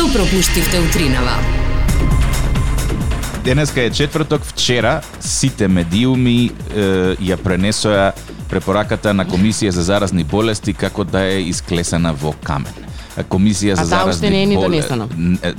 Што пропуштивте утринава? Денеска е четврток, вчера сите медиуми е, ја пренесоа препораката на Комисија за заразни болести како да е исклесена во камен. Комисија за заразни не е донесена.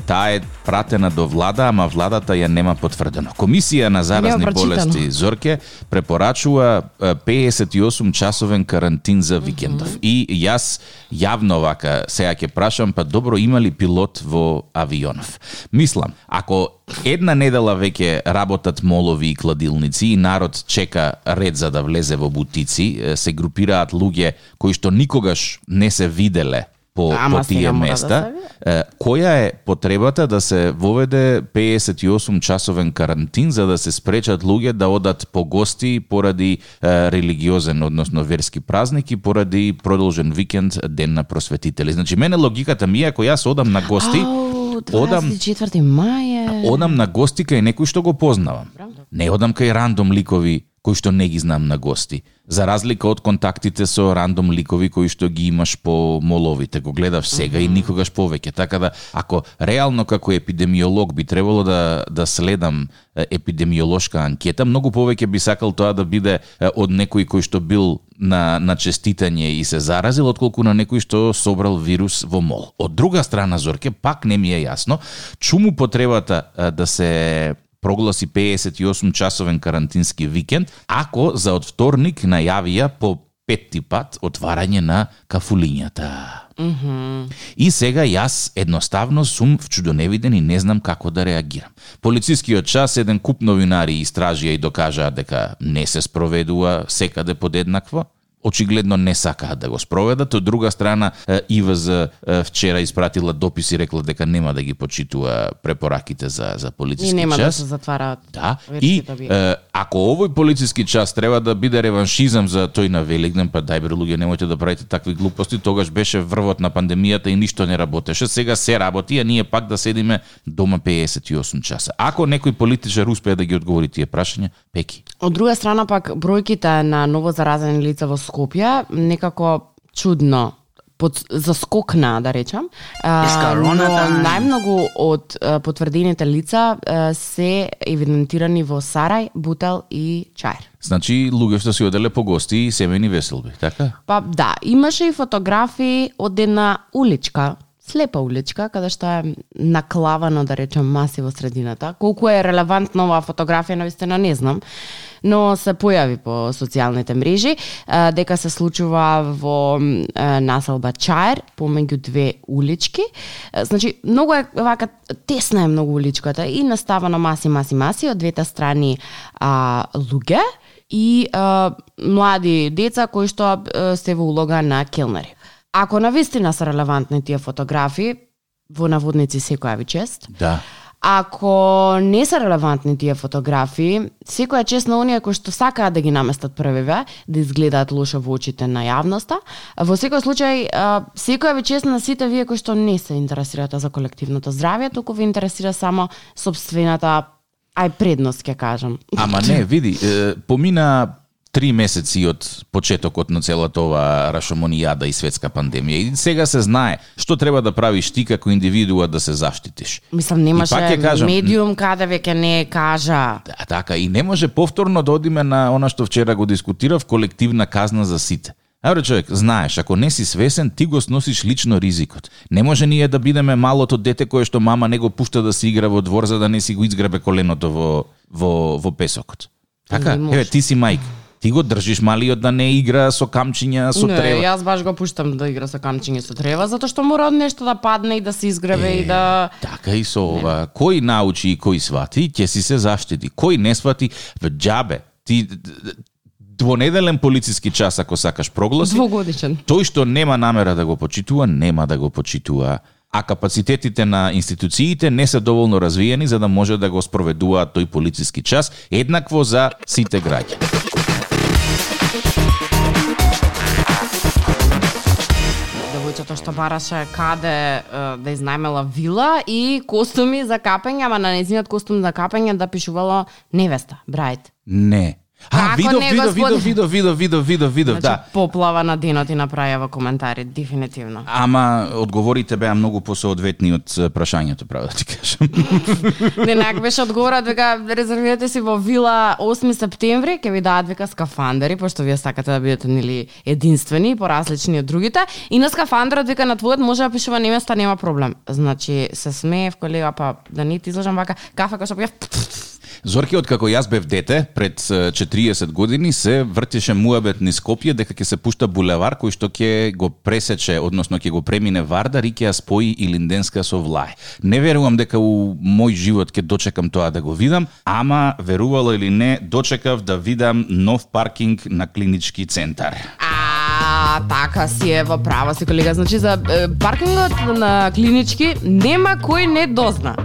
Таа е пратена до влада, ама владата ја нема потврдено. Комисија на заразни болести Зорке препорачува е, 58 часовен карантин за викендов. И јас јавно вака сега ќе прашам, па добро има ли пилот во авионов? Мислам, ако една недела веќе работат молови и кладилници и народ чека ред за да влезе во бутици, се групираат луѓе кои што никогаш не се виделе по, Ама по тие да места. Е, која е потребата да се воведе 58 часовен карантин за да се спречат луѓе да одат по гости поради е, религиозен, односно верски празник и поради продолжен викенд ден на просветители. Значи мене логиката ми е ако јас одам на гости, Ау, одам 24 мај е. одам на гости кај некој што го познавам. Не одам кај рандом ликови кои што не ги знам на гости. За разлика од контактите со рандом ликови кои што ги имаш по моловите, го гледав сега и никогаш повеќе. Така да, ако реално како епидемиолог би требало да, да следам епидемиолошка анкета, многу повеќе би сакал тоа да биде од некој кој што бил на, на честитање и се заразил, отколку на некој што собрал вирус во мол. Од друга страна, Зорке, пак не ми е јасно, чуму потребата да се прогласи 58 часовен карантински викенд, ако за од вторник најавија по петти пат отварање на кафулињата. И сега јас едноставно сум вчудоневиден и не знам како да реагирам. Полицискиот час еден куп новинари истражија и докажаа дека не се спроведува секаде подеднакво. Очигледно не сакаат да го спроведат. Од друга страна, ИВЗ вчера испратила допис и рекла дека нема да ги почитува препораките за, за И полициски нема да час. се затвараат. Да, и објекти. е, ако овој полициски час треба да биде реваншизам за тој на Великден, па дај бре луѓе немојте да правите такви глупости, тогаш беше врвот на пандемијата и ништо не работеше. Сега се работи, а ние пак да седиме дома 58 часа. Ако некој политичар успее да ги одговори тие прашања, пеки. Од друга страна пак бројките на ново заразени лица во Скопје некако чудно под, заскокна, да речам. А, но најмногу од а, потврдените лица а, се евидентирани во Сарај, Бутел и Чаир. Значи, луѓе што си оделе по гости и семени веселби, така? Па да, имаше и фотографии од една уличка, слепа уличка, каде што е наклавано, да речем, маси во средината. Колку е релевантна оваа фотографија, навистина не знам, но се појави по социјалните мрежи, дека се случува во населба Чаир, помеѓу две улички. Значи, многу е вака тесна е многу уличката и наставано маси, маси, маси од двете страни а, луѓе и а, млади деца кои што а, се во улога на келнери. Ако навистина се релевантни тие фотографии, во наводници секоја ви чест. Да. Ако не се релевантни тие фотографии, секоја чест на оние кои што сакаат да ги наместат првиве, да изгледаат лошо во очите на јавноста, во секој случај, секоја ви чест на сите вие кои што не се интересирате за колективното здравје, туку ви интересира само собствената ај предност ќе кажам. Ама не, види, помина три месеци од почетокот на целата ова рашомонијада и светска пандемија. И сега се знае што треба да правиш ти како индивидуа да се заштитиш. Мислам, немаше ќе кажам, медиум каде веќе не кажа. Да, така, и не може повторно да одиме на она што вчера го дискутирав, колективна казна за сите. Абре човек, знаеш, ако не си свесен, ти го сносиш лично ризикот. Не може ние да бидеме малото дете кое што мама не го пушта да се игра во двор за да не си го изгребе коленото во, во, во песокот. Така, може. еве, ти си мајка. Ти го држиш малиот да не игра со камчиња, со не, трева. јас баш го пуштам да игра со камчиња со трева, затоа што мора од нешто да падне и да се изгребе и да... Така и со ова. Кој научи и кој свати, ќе си се заштити. Кој не свати, в џабе. Ти двонеделен полициски час ако сакаш прогласи, Двогодишен. тој што нема намера да го почитува, нема да го почитува. А капацитетите на институциите не се доволно развиени за да може да го спроведуваат тој полициски час еднакво за сите граѓани. Девојчето што бараше каде да изнајмела вила и костуми за капење, ама на незиниот костум за капење да пишувало невеста, брајт. Не. А, видов, не, видов, видов, видов, видов, видов, видов, видов, Значи, да. поплава на денот и направи во коментари, дефинитивно. Ама одговорите беа многу посоодветни од прашањето, право да ти кажам. Не, нак беше одговорат века резервирате си во вила 8 септември, ќе ви дадат века скафандери, пошто вие сакате да бидете нели единствени, поразлични од другите, и на скафандрот века на твојот може да пишува неместа, нема проблем. Значи се смеев колега, па да не ти излажам вака кафе кој што пиев. Зорке, откако јас бев дете, пред 40 години, се вртеше муабет низ Скопје дека ќе се пушта булевар кој што ќе го пресече, односно ќе го премине Вардар и ќе ја спои Илинденска со Влај. Не верувам дека у мој живот ќе дочекам тоа да го видам, ама верувало или не, дочекав да видам нов паркинг на клинички центар. А, така си е во право си колега. Значи за е, паркингот на клинички нема кој не дозна.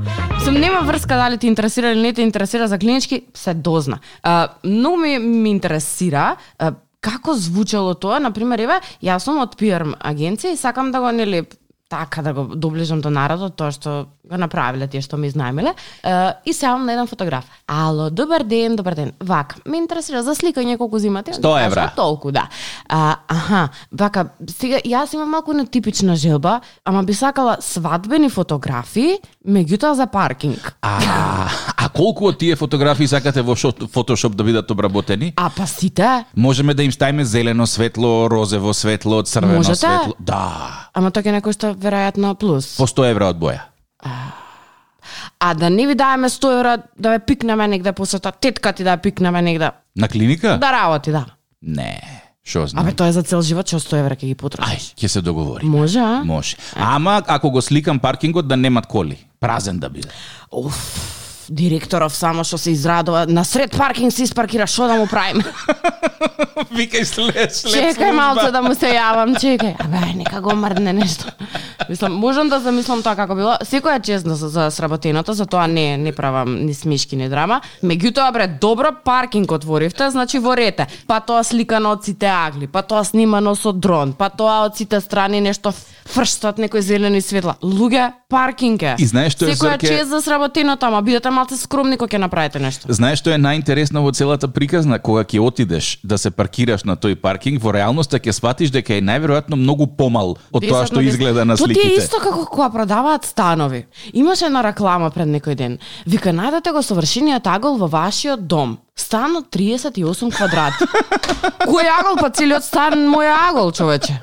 Сум нема врска дали те интересира или не те интересира за клинички, се дозна. А, многу ми, ми интересира а, како звучало тоа, на пример, еве, јас сум од PR агенција и сакам да го нели така да го доближам до народот, тоа што го направиле тие што ме изнајмиле, е, и се на еден фотограф. Ало, добар ден, добар ден. Вака, ме интересира за сликање колку земате? 100 евра. Кажа, Толку, да. А, аха, вака, сега јас имам малку нетипична желба, ама би сакала свадбени фотографии, меѓутоа за паркинг. А, а колку од тие фотографии сакате во шо- Photoshop да бидат обработени? А па сите, Можеме да им ставиме зелено светло, розево светло, црвено Можете? светло. Да. ама тоа ќе некој што веројатно плюс. По 100 евра од боја. А да не ви даваме 100 евра да ве пикнеме негде после тоа, тетка ти да ја пикнеме негде. На клиника? Да работи, да. Не. Шо знам. Абе тоа е за цел живот, што 100 евра ќе ги Ај, потрошиш. ќе се договори. Може, а? Може. Ама ако го сликам паркингот да немат коли, празен да биде. Уф, директоров само што се израдува, на сред паркинг се испаркира, што да му правиме? Викај след, Чекај малце да му се јавам, чекај. Абе, нека го мрдне нешто. Мислам, можам да замислам тоа како било. Секоја чест за, за сработеното, за тоа не не правам ни смешки ни драма. Меѓутоа бре, добро паркинг отворивте, значи во рете. Па тоа сликано од сите агли, па тоа снимано со дрон, па тоа од сите страни нешто фрштат некои зелени светла. Луѓе, паркинг е. И знаеш што е, Секоја Зорке? чест за сработеното, ама бидете малце скромни кога ќе направите нешто. Знаеш што е најинтересно во целата приказна? Кога ќе отидеш да се паркираш на тој паркинг, во реалноста ќе сватиш дека е најверојатно многу помал од тоа што изгледа на Тоа ти е сликите. исто како кога продаваат станови. Имаше една реклама пред некој ден. Вика, најдете го совршениот агол во вашиот дом. Стан од 38 квадрати. Кој агол па целиот стан мој агол, човече.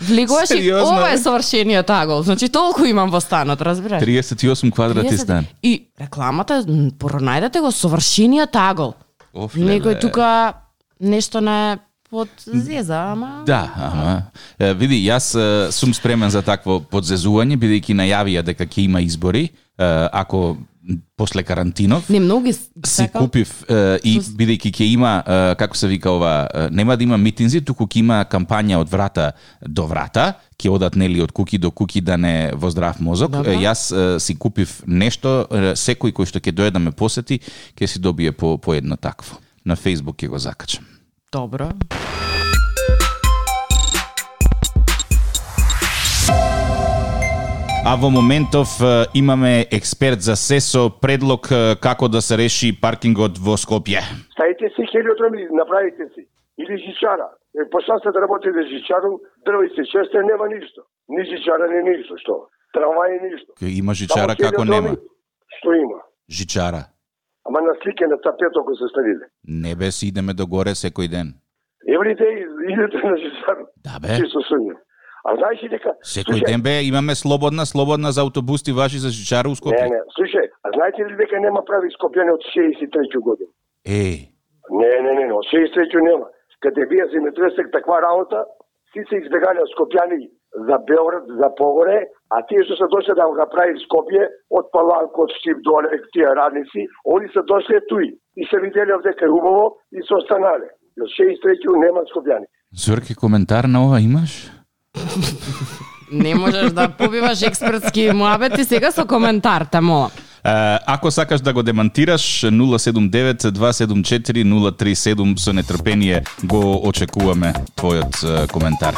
Влегуваш и ова е совршениот агол. Значи толку имам во станот, разбираш? 38 квадрати 30. стан. И рекламата пронајдете го совршениот агол. Оф, Некој тука нешто не под зеза, ама... Да, ама види, јас сум спремен за такво подзезување бидејќи најавија дека ќе има избори, ако после карантинов Не, многу си сакам. купив е, и бидејќи ќе има е, како се вика ова е, нема да има митинзи туку ќе има кампања од врата до врата ќе одат нели од куки до куки да не во здрав мозок Добро. Е, јас е, си купив нешто е, секој кој што ќе дојде да ме посети ќе си добие по по едно такво на Facebook ќе го закачам Добро. А во моментов е, имаме експерт за СЕСО предлог е, како да се реши паркингот во Скопје. Ставите си хелиодрами, направите си. Или жичара. Е, Почна се да работи за жичару, дрва и се честе, нема ништо. Ни жичара, ни ништо, што? Трамвај, ништо. Има жичара Само како нема. Што има? Жичара. Ама на слике на тапето кој се ставиле. Не бе си идеме до горе секој ден. Еврите идете на жичару. Да бе. Чисто сумња. А знаеш ли дека... Секој ден бе имаме слободна, слободна за автобуси ваши за жичара у Не, Скопје. не, слушај, а знаете ли дека нема прави скопјани од 63 година? Е, Не, не, не, не, од 63 нема. Каде вие се ме тресек таква работа, си се избегали од Скопјани за Белград, за Погоре, а тие што се дошле да го прави Скопје, од Паланко, од Штип доле, тие радници, они се дошле туи и се виделе дека е убаво и се останале. Од 63 нема Скопјани. Зорке коментар на ова имаш? Не можеш да побиваш експертски муабети сега со коментар, те молам. Ако сакаш да го демантираш 079-274-037 со нетрпение го очекуваме твојот коментар.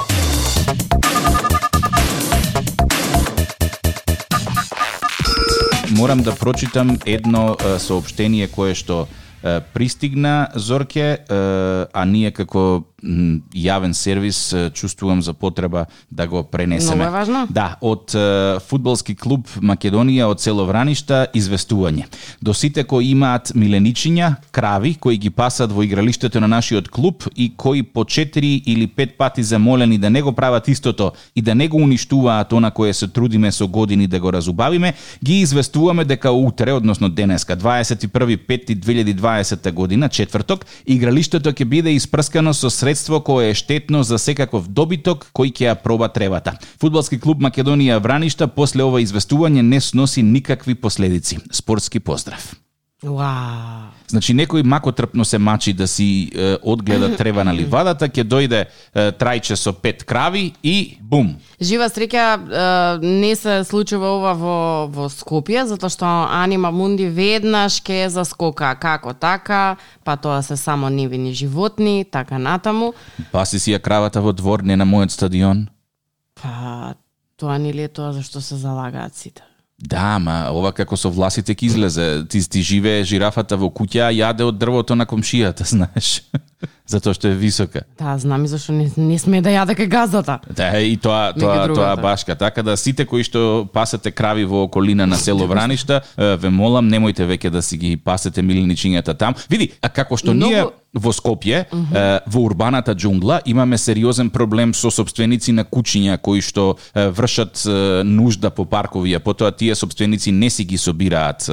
Морам да прочитам едно сообщение кое што пристигна Зорке, а ние како јавен сервис чувствувам за потреба да го пренесеме. Многу е важно. Да, од фудбалски клуб Македонија од село Враништа известување. До сите кои имаат миленичиња, крави кои ги пасат во игралиштето на нашиот клуб и кои по 4 или 5 пати замолени да не го прават истото и да не го уништуваат она кое се трудиме со години да го разубавиме, ги известуваме дека утре, односно денеска, 21.5.2020 година, четврток, игралиштето ќе биде испрскано со средство кое е штетно за секаков добиток кој ќе ја проба тревата. Фудбалски клуб Македонија Враништа после ова известување не сноси никакви последици. Спортски поздрав. Вау. Значи некој мако трпно се мачи да си е, одгледа трева на ливадата, ќе дојде е, трајче со пет крави и бум. Жива среќа е, не се случува ова во во Скопје затоа што Анима Мунди веднаш ќе заскока како така, па тоа се само невини животни, така натаму. Паси си ја кравата во двор, не на мојот стадион. Па тоа не ли е тоа за што се залагаат сите? Да, ма ова како со власите ќе излезе. Ти, ти живее жирафата во куќа, јаде од дрвото на комшијата, знаеш. Затоа што е висока. Да, знам и зашто не, не сме да јаде кај газата. Да, и тоа тоа тоа башка. Така да сите кои што пасете крави во околина на село Враништа, е, ве молам немојте веќе да си ги пасете милиничињата там. Види, а како што Многу- ние во Скопје, е, во урбаната џунгла, имаме сериозен проблем со собственици на куќиња кои што е, вршат е, нужда по паркови, а потоа тие собственици не си ги собираат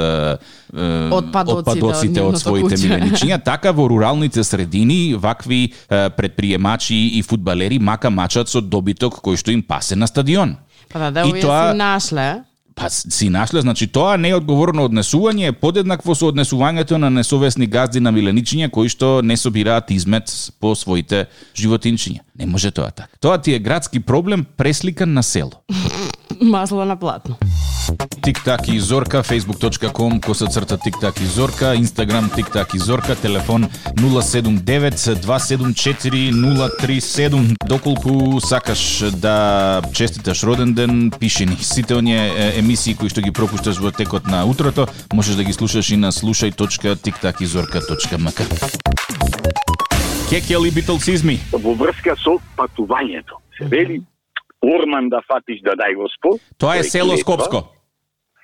Отпадоците од од своите куќе. милиничиња, така во руралните средини вакви е, предприемачи и фудбалери мака мачат со добиток кој што им пасе на стадион. Па да, да, И тоа- си нашле. Па си нашле, значи тоа не одговорно однесување, е подеднакво со однесувањето на несовесни газди на миленичиња кои што не собираат измет по своите животинчиња. Не може тоа така. Тоа ти е градски проблем пресликан на село. Масло на платно. Тик-так и Зорка, facebook.com, коса црта Тик-так и Зорка, Instagram Тик-так и Зорка, телефон 079-274-037. Доколку сакаш да честиташ роден ден, пиши ни. Сите оние емисии кои што ги пропушташ во текот на утрото, можеш да ги слушаш и на slušaj.tiktakizorka.mk Кекел и Битлсизми. во врска со патувањето. Се вели Орман да фатиш да дај Господ. Тоа е село Скопско.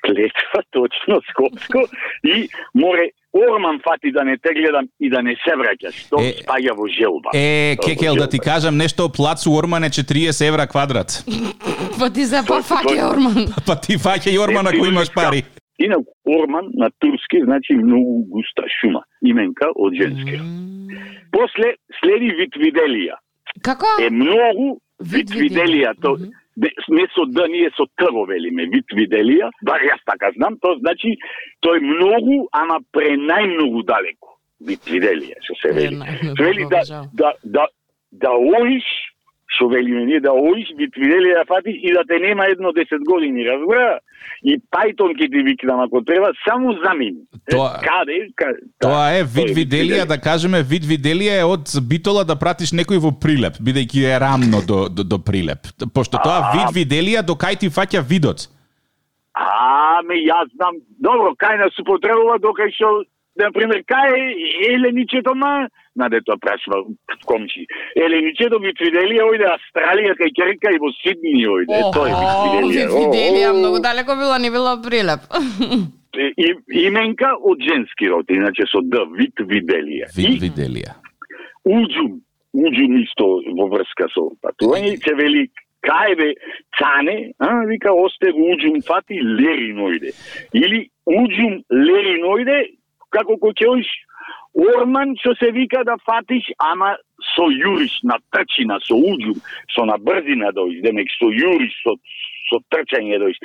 Клетва, точно, Скопско. И море Орман фати да не те гледам и да не се враќаш. Тоа Е, спаѓа во желба. Е, Кекел, да ти кажам нешто, плац у Орман е 40 евра квадрат. Па ти се па фаќа Орман. Па ти фаќа и Орман ако имаш пари. Инак Орман на турски значи многу густа шума. Именка од женски. После следи Витвиделија. Како? Е многу Витвиделија. Витвиделија. То, не, со Д, ние со Т го велиме, Витвиделија. Бар јас така знам, тоа значи тој многу, ама пренајмногу далеко. Витвиделија, што се вели. Вели да, жал. да, да, да оиш, што велиме да оиш Витвиделија да фатиш и да те нема едно 10 години, разбра? И Пајтон ќе ти викнам ако треба, само замин. Тоа- Каде? Каде? Тоа е вид виделија, да кажеме, вид виделија е од битола да пратиш некој во прилеп, бидејќи е рамно до, до, до прилеп. Пошто тоа вид виделија до кај ти фаќа видот. А, ме јас знам. Добро, кај нас употребува докај што на пример кај Еленичето ма на дето прашва комши. Еленичето ви виделија ојде Австралија кај Керка и во Сидни ојде. Е, Тоа е Охо, виделија. Виделија, многу далеко било, не било прилеп. И, именка од женски род, иначе со Д, вид виделија. Вид И виделија. уџум, уџум исто во врска со патување, се вели кај бе цане, а, вика осте уџум фати лериноиде. Или уџум лериноиде, како кој ќе оиш Орман што се вика да фатиш, ама со јуриш на трчина, со уџум, со на брзина доиш, демек со јуриш, со со трчање доиш.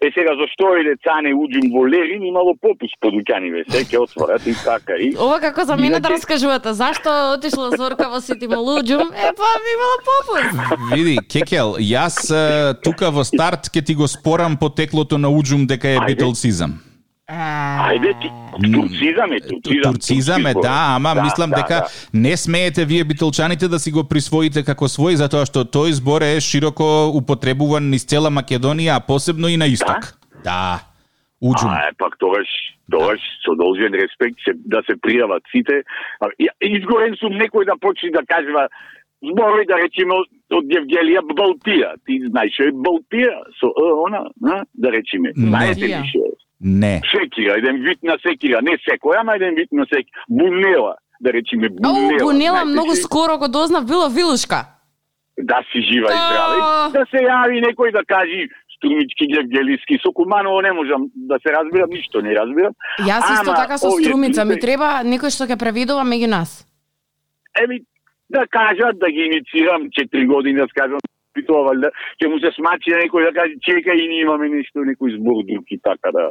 Е сега зашто иде цане уџум во Лерин имало попуст по дуќаниве, се ќе отворат и така и Ова како за мене да раскажувате, зашто отишла Зорка во Сити Молуџум? Е, па би имала попуст. Види, Кекел, јас е, тука во старт ќе ти го спорам потеклото на уџум дека е Ајде. Ајде ти, турцизам е, турцизам. Турцизам е, турцизам. да, ама мислам да, дека да. не смеете вие битолчаните да си го присвоите како свој, затоа што тој збор е широко употребуван низ цела Македонија, а посебно и на исток. Да. Уџум. А, е, пак тогаш, Тоа со должен респект се, да се пријават сите. А, Изгорен сум некој да почне да кажува зборови да речеме од Евгелија Балтија. Ти знаеш што е Балтија со е, она, а? да речеме. Не. Знаете ли што е? Не. Секира, еден вид на секира, не секој, ама еден вид на секира. Бунела, да речеме Ау, бунела. Бунела знаете многу си? скоро го дознав, било вилушка. Да си жива и А. здрава. И Да се јави некој да кажи Струмички Гевгелиски, со Куманово не можам да се разбирам, ништо не разбирам. Јас исто Ама, така со овие струмица, ми треба некој што ќе преведува меѓу нас. Еми, да кажат, да ги иницирам четири години, да скажам, и тоа валјда, ќе му се смачи некој да каже, чекај и ние имаме нешто, некој збор друг и така да,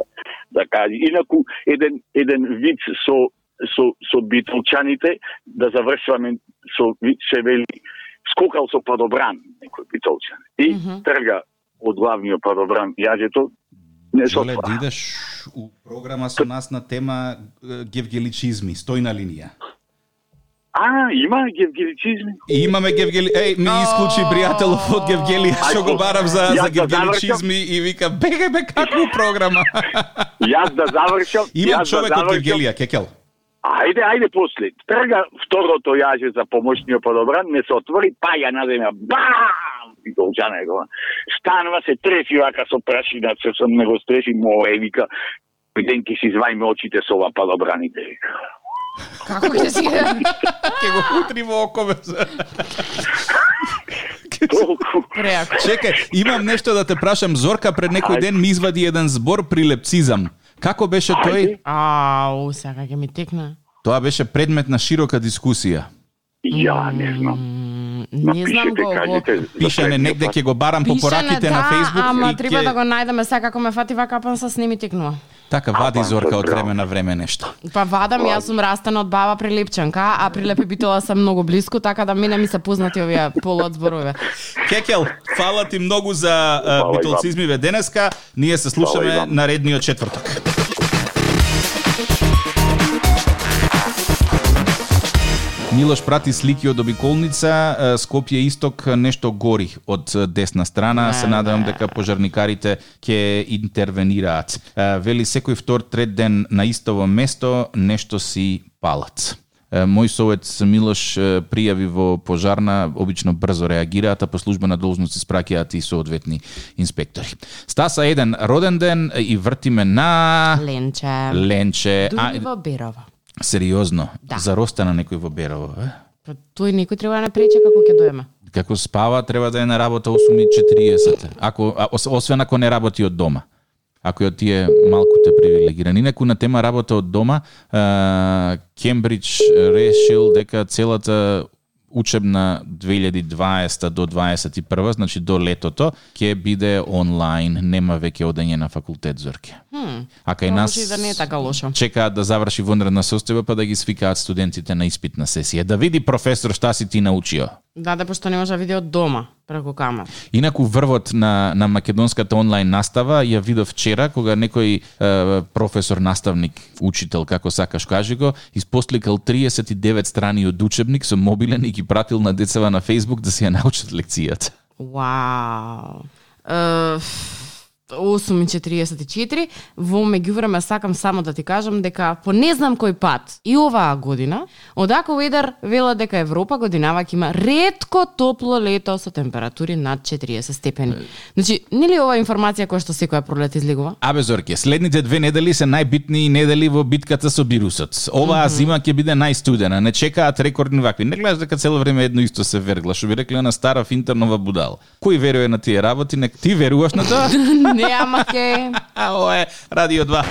да каже. Инаку, еден, еден вид со, со, со битолчаните, да завршуваме со се вели, скокал со падобран, некој битолчан. И Мгм. трга од главниот падобран јаѓето, не со Жоле, да идеш у програма со нас на тема гевгеличизми, стој на линија. А, има гевгеличизми. И имаме Гевгели, еј, ми исклучи пријателов од Гевгелија, што го барав за, за да гевгеличизми и вика, беге бе, каква програма? Јас да завршам, Имам јас човек да од Гевгелија, Кекел. Ајде, ајде после. Трга второто јаже за помошниот подобран, не се отвори, паја на земја. Бам! И долчана го. Станува се треси вака со прашина, се сам не го стреси, море, вика. Денки си извајме очите со ова падобраните. вика. Како ќе си... Ке го утри во. Толку. Преако. Чекај, имам нешто да те прашам. Зорка пред некој ден ми извади еден збор прилепцизам. Како беше тој? Ау, сега ќе ми текна. Тоа беше предмет на широка дискусија. Ја не знам. Не знам го, го Пишане негде ќе го барам по пораките на да, Facebook ама и треба да го најдеме сега како ме фати вака пан са сними текнува. Така вади Апа, Зорка од време на време нешто. Па вадам, јас сум растена од баба Прилепчанка, а Прилепи битола сам многу близко, така да мене ми се познати овие полуот зборове. Кекел, фала ти многу за битолцизмиве денеска. Ние се слушаме наредниот четврток. Милош прати слики од обиколница, Скопје исток нешто гори од десна страна, Не, се надевам не. дека пожарникарите ќе интервенираат. Вели секој втор трет ден на истово место нешто си палат. Мој совет Милош пријави во пожарна, обично брзо реагираат, а по службена должност испраќаат и соодветни инспектори. Стаса еден роден ден и вртиме на Ленче. Ленче. Дури во Берова. Сериозно, Да. заросте на некој во Берово, е? Па тој некој треба да не прече како ќе доеме. Како спава, треба да е на работа 8.40. Ако, освен ако не работи од дома. Ако од тие малку те привилегирани. Инаку на тема работа од дома, Кембридж решил дека целата учебна 2020 до 21, значи до летото, ќе биде онлайн, нема веќе одење на факултет Зорке. Хм. А кај нас да не е така лошо. чекаат да заврши вонредна состојба па да ги свикаат студентите на испитна сесија. Да види професор шта си ти научио. Да, да, пошто не може да види од дома, преку камера. Инаку врвот на, на македонската онлайн настава ја видов вчера кога некој е, професор, наставник, учител, како сакаш кажи го, испосликал 39 страни од учебник со мобилен и ги пратил на децава на Facebook да си ја научат лекцијата. Вау. Е, 8.44. Во меѓувреме сакам само да ти кажам дека по не знам кој пат и оваа година, од Ако Ведер вела дека Европа годинава ќе има ретко топло лето со температури над 40 степени. Значи, нели ова информација која што секоја пролет излегува? Абе Зорке, следните две недели се најбитни недели во битката со вирусот. Оваа зима ќе биде најстудена, не чекаат рекордни вакви. Не гледаш дека цело време едно исто се вергла, што би рекле на стара финтернова будал. Кој верува на тие работи? Нек ти веруваш на тоа? не, ама ке... А, ова е Радио 2.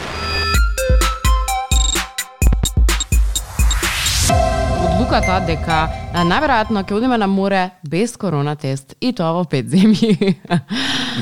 Одлуката дека најверојатно ќе одиме на море без корона тест и тоа во пет земји.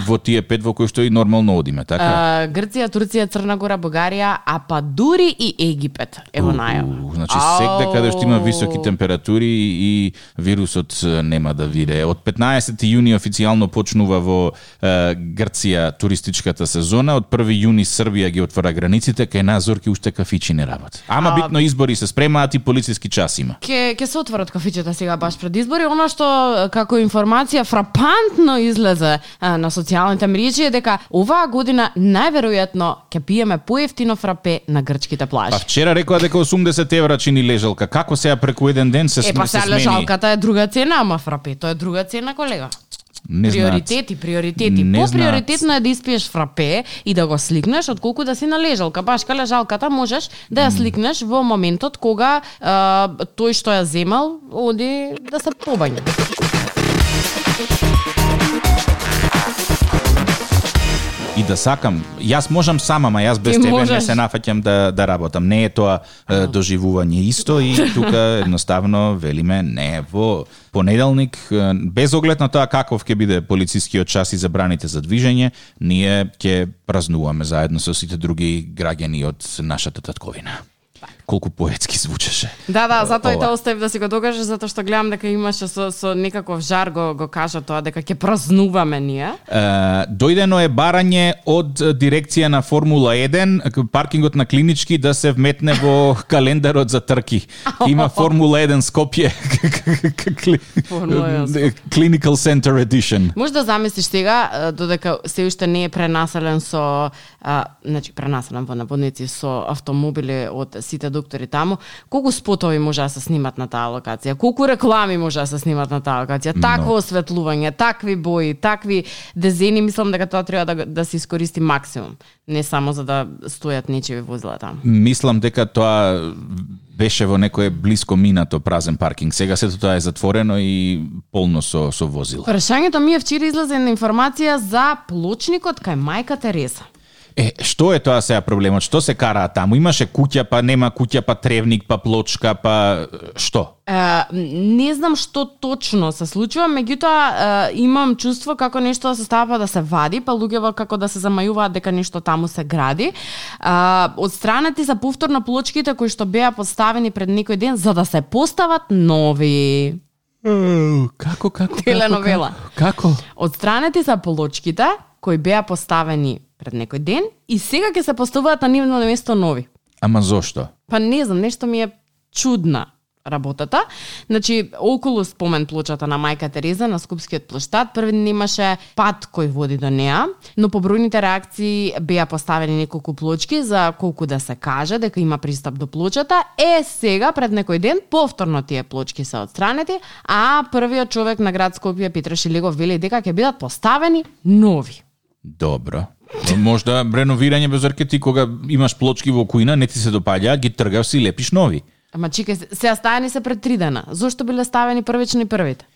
Во тие пет во кои што и нормално одиме, така? А, Грција, Турција, Црна Гора, Бугарија, а па дури и Египет. Ево најава. У, Значи секде каде што има високи температури и вирусот е, нема да виде. Од 15 јуни официјално почнува во е, Грција туристичката сезона, од 1 јуни Србија ги отвора границите, кај нас зорки уште кафичи не работат. Ама А- битно избори се спремаат и полициски час има. Ке, ке се отворат кафичета сега баш пред избори, она што е, како информација фрапантно излезе е, на социјалните мрежи е дека оваа година најверојатно ќе пиеме поевтино фрапе на грчките плажи. Па вчера рекоа дека 80 евра чини лежалка. Како сега преку еден ден се Е, па се сега смени? лежалката е друга цена, ама фрапето е друга цена, колега. Не знаат. Приоритети, приоритети. Не Поприоритетно е да испиеш фрапе и да го сликнеш отколку да си на лежалка. Башка лежалката можеш да ја сликнеш во моментот кога а, тој што ја земал оди да се побања. И да сакам, јас можам сам, ама јас без Ти тебе не се нафаќам да да работам. Не е тоа е, доживување исто и тука едноставно велиме не во понеделник без оглед на тоа каков ќе биде полицискиот час и забраните за движење, ние ќе празнуваме заедно со сите други граѓани од нашата татковина. Колку поетски звучеше. Да, да, затоа и те оставив да си го докажеш затоа што гледам дека имаше со со некаков жар го го кажа тоа дека ќе празнуваме ние. Е, дојдено е барање од дирекција на Формула 1 к- паркингот на клинички да се вметне во календарот за трки. Има Формула 1 Скопје Формула 1 Clinical Center Edition. Може да замислиш сега, додека се уште не е пренаселен со, а, значи пренаселен во наводници со автомобили од сите доктори таму, колку спотови може да се снимат на таа локација, колку реклами може да се снимат на таа локација, такво осветлување, такви бои, такви дезени, мислам дека тоа треба да, да се искористи максимум, не само за да стојат нечиви возила таму. Мислам дека тоа беше во некое блиско минато празен паркинг. Сега сето тоа е затворено и полно со со возила. Прашањето ми е вчера излезе една информација за плочникот кај мајка Тереза. Е, што е тоа сега проблемот? Што се караа таму? Имаше куќа, па нема куќа, па тревник, па плочка, па што? Е, не знам што точно се случува, меѓутоа е, имам чувство како нешто да се става па да се вади, па луѓето како да се замајуваат дека нешто таму се гради. А, одстранети се повторно плочките кои што беа поставени пред некој ден за да се постават нови. Како, како, Теленовела. Како? Одстранети се плочките кои беа поставени пред некој ден и сега ќе се поставуваат на нивно место нови. Ама зошто? Па не знам, нешто ми е чудна работата. Значи, околу спомен плочата на мајка Тереза на Скупскиот плоштад, први ден имаше пат кој води до неа, но по бројните реакции беа поставени неколку плочки за колку да се каже дека има пристап до плочата. Е, сега, пред некој ден, повторно тие плочки се отстранети, а првиот човек на град Скопје, Петро Шилегов, вели дека ќе бидат поставени нови. Добро. Можда реновирање без аркети кога имаш плочки во кујна, не ти се допаѓа, ги тргаш си и лепиш нови. Ама чекај, се- сега стајани се пред три дена. Зошто биле ставени првично и првите?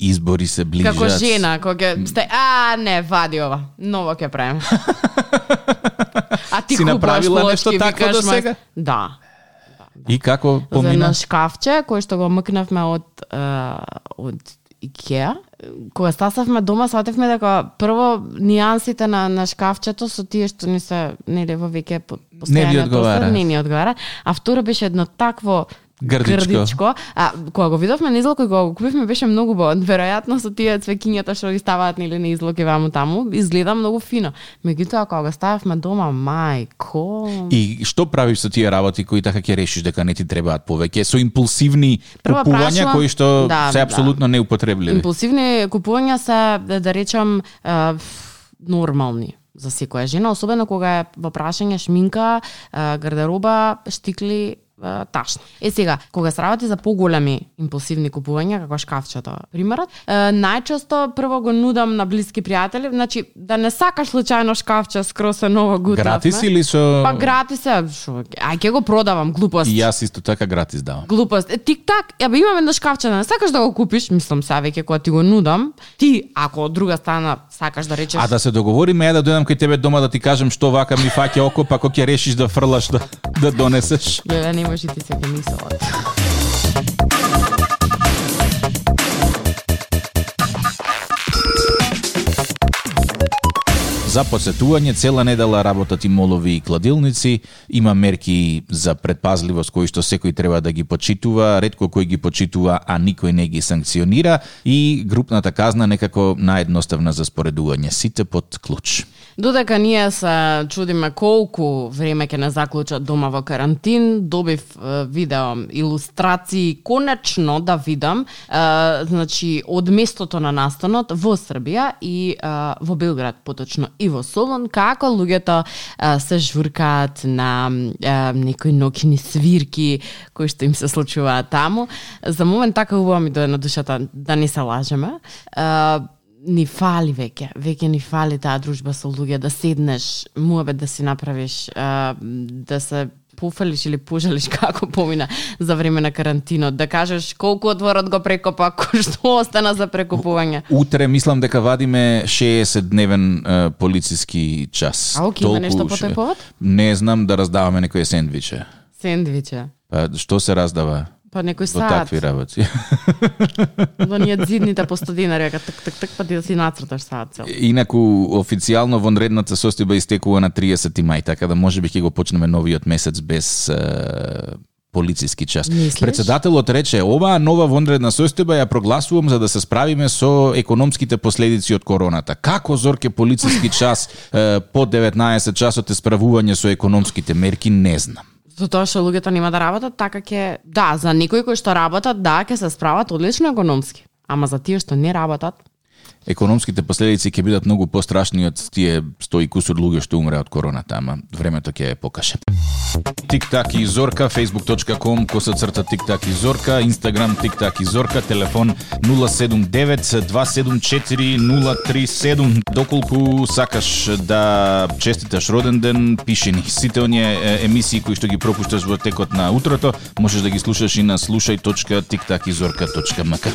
Избори се ближат. Како жена, кога ќе сте, а не, вади ова. Ново ќе правиме. а ти Си направила плочки, нешто такво до сега? Да. И како За едно помина? шкафче кој што го мкнавме од од Икеа. Кога стасавме дома, сватевме дека прво нијансите на, на шкафчето со тие што ни се нели во веќе по- Не ви постојано одговара. тосер, не ни одговара. А второ беше едно такво Грдичко. грдичко. А кога го видовме на излог, кога го купивме беше многу бон. Веројатно со тие цвекињата што ги ставаат нели на излог и ваму таму, изгледа многу фино. Меѓутоа кога го стававме дома, мајко. И што правиш со тие работи кои така ќе решиш дека не ти требаат повеќе? Со импулсивни Прво купувања прашувам- кои што Да, се да. апсолутно неупотребливи. Импулсивни купувања се, да, да речам, е, нормални за секоја жена, особено кога е во прашање шминка, гардероба, штикли, е, ташни. Е сега, кога се работи за поголеми импулсивни купувања, како шкафчето, примерот, е, најчесто прво го нудам на блиски пријатели, значи да не сакаш случајно шкафче скроз е ново гутавме. Гратис или со Па гратис е, шо, ај ќе го продавам, глупост. И јас исто така гратис давам. Глупост. Е, тик-так, ја имам едно шкафче, да не сакаш да го купиш, мислам сега веќе кога ти го нудам, ти, ако од друга страна сакаш да речеш... А да се договориме ја да дојдам кај тебе дома да ти кажем што вака ми фаќа око, па ако ќе решиш да фрлаш да, да донесеш. Ја не можеш и ти се ќе мислат. За посетување цела недела работат и молови и кладилници, има мерки за предпазливост кои што секој треба да ги почитува, ретко кој ги почитува, а никој не ги санкционира и групната казна некако наедноставна за споредување, сите под клуч. Додека ние се чудиме колку време ќе не заклучат дома во карантин, добив е, видео илустрации конечно да видам, е, значи од местото на настанот во Србија и е, во Белград, поточно и во Солун, како луѓето е, се журкаат на е, некои ноќни свирки кои што им се случуваат таму. За момент така убаво ми дое на душата да не се лажеме. Е, ни фали веќе, веќе ни фали таа дружба со луѓе, да седнеш, муабет да си направиш, а, да се пофалиш или пожалиш како помина за време на карантинот, да кажеш колку одворот го прекопа, што остана за прекопување. Утре мислам дека вадиме 60 дневен е, полициски час. А оке, има нешто по тој повод? Не знам да раздаваме некои сендвиче. Сендвиче. Па што се раздава? Па некој Во саат. такви работи. Во ние зидните по 100 динари, така так так так па ти да си нацрташ саат цел. Инаку официјално вонредната состојба истекува на 30 мај, така да можеби ќе го почнеме новиот месец без е, полициски час. Мислиш? Председателот рече, оваа нова вонредна состојба ја прогласувам за да се справиме со економските последици од короната. Како зорке полициски час е, по 19 часот е справување со економските мерки, не знам. За тоа што луѓето нема да работат, така ќе да, за некои кои што работат, да, ќе се справат одлично економски. Ама за тие што не работат, Економските последици ќе бидат многу пострашни од тие 100 и кусур луѓе што умре од короната, ама времето ќе е покаже. Тик-так и Зорка, facebook.com, коса црта Тик-так и Зорка, Instagram Тик-так и Зорка, телефон 079-274-037. Доколку сакаш да честиташ роден ден, пиши ни. Сите оние емисии кои што ги пропушташ во текот на утрото, можеш да ги слушаш и на слушај.тиктакизорка.мк.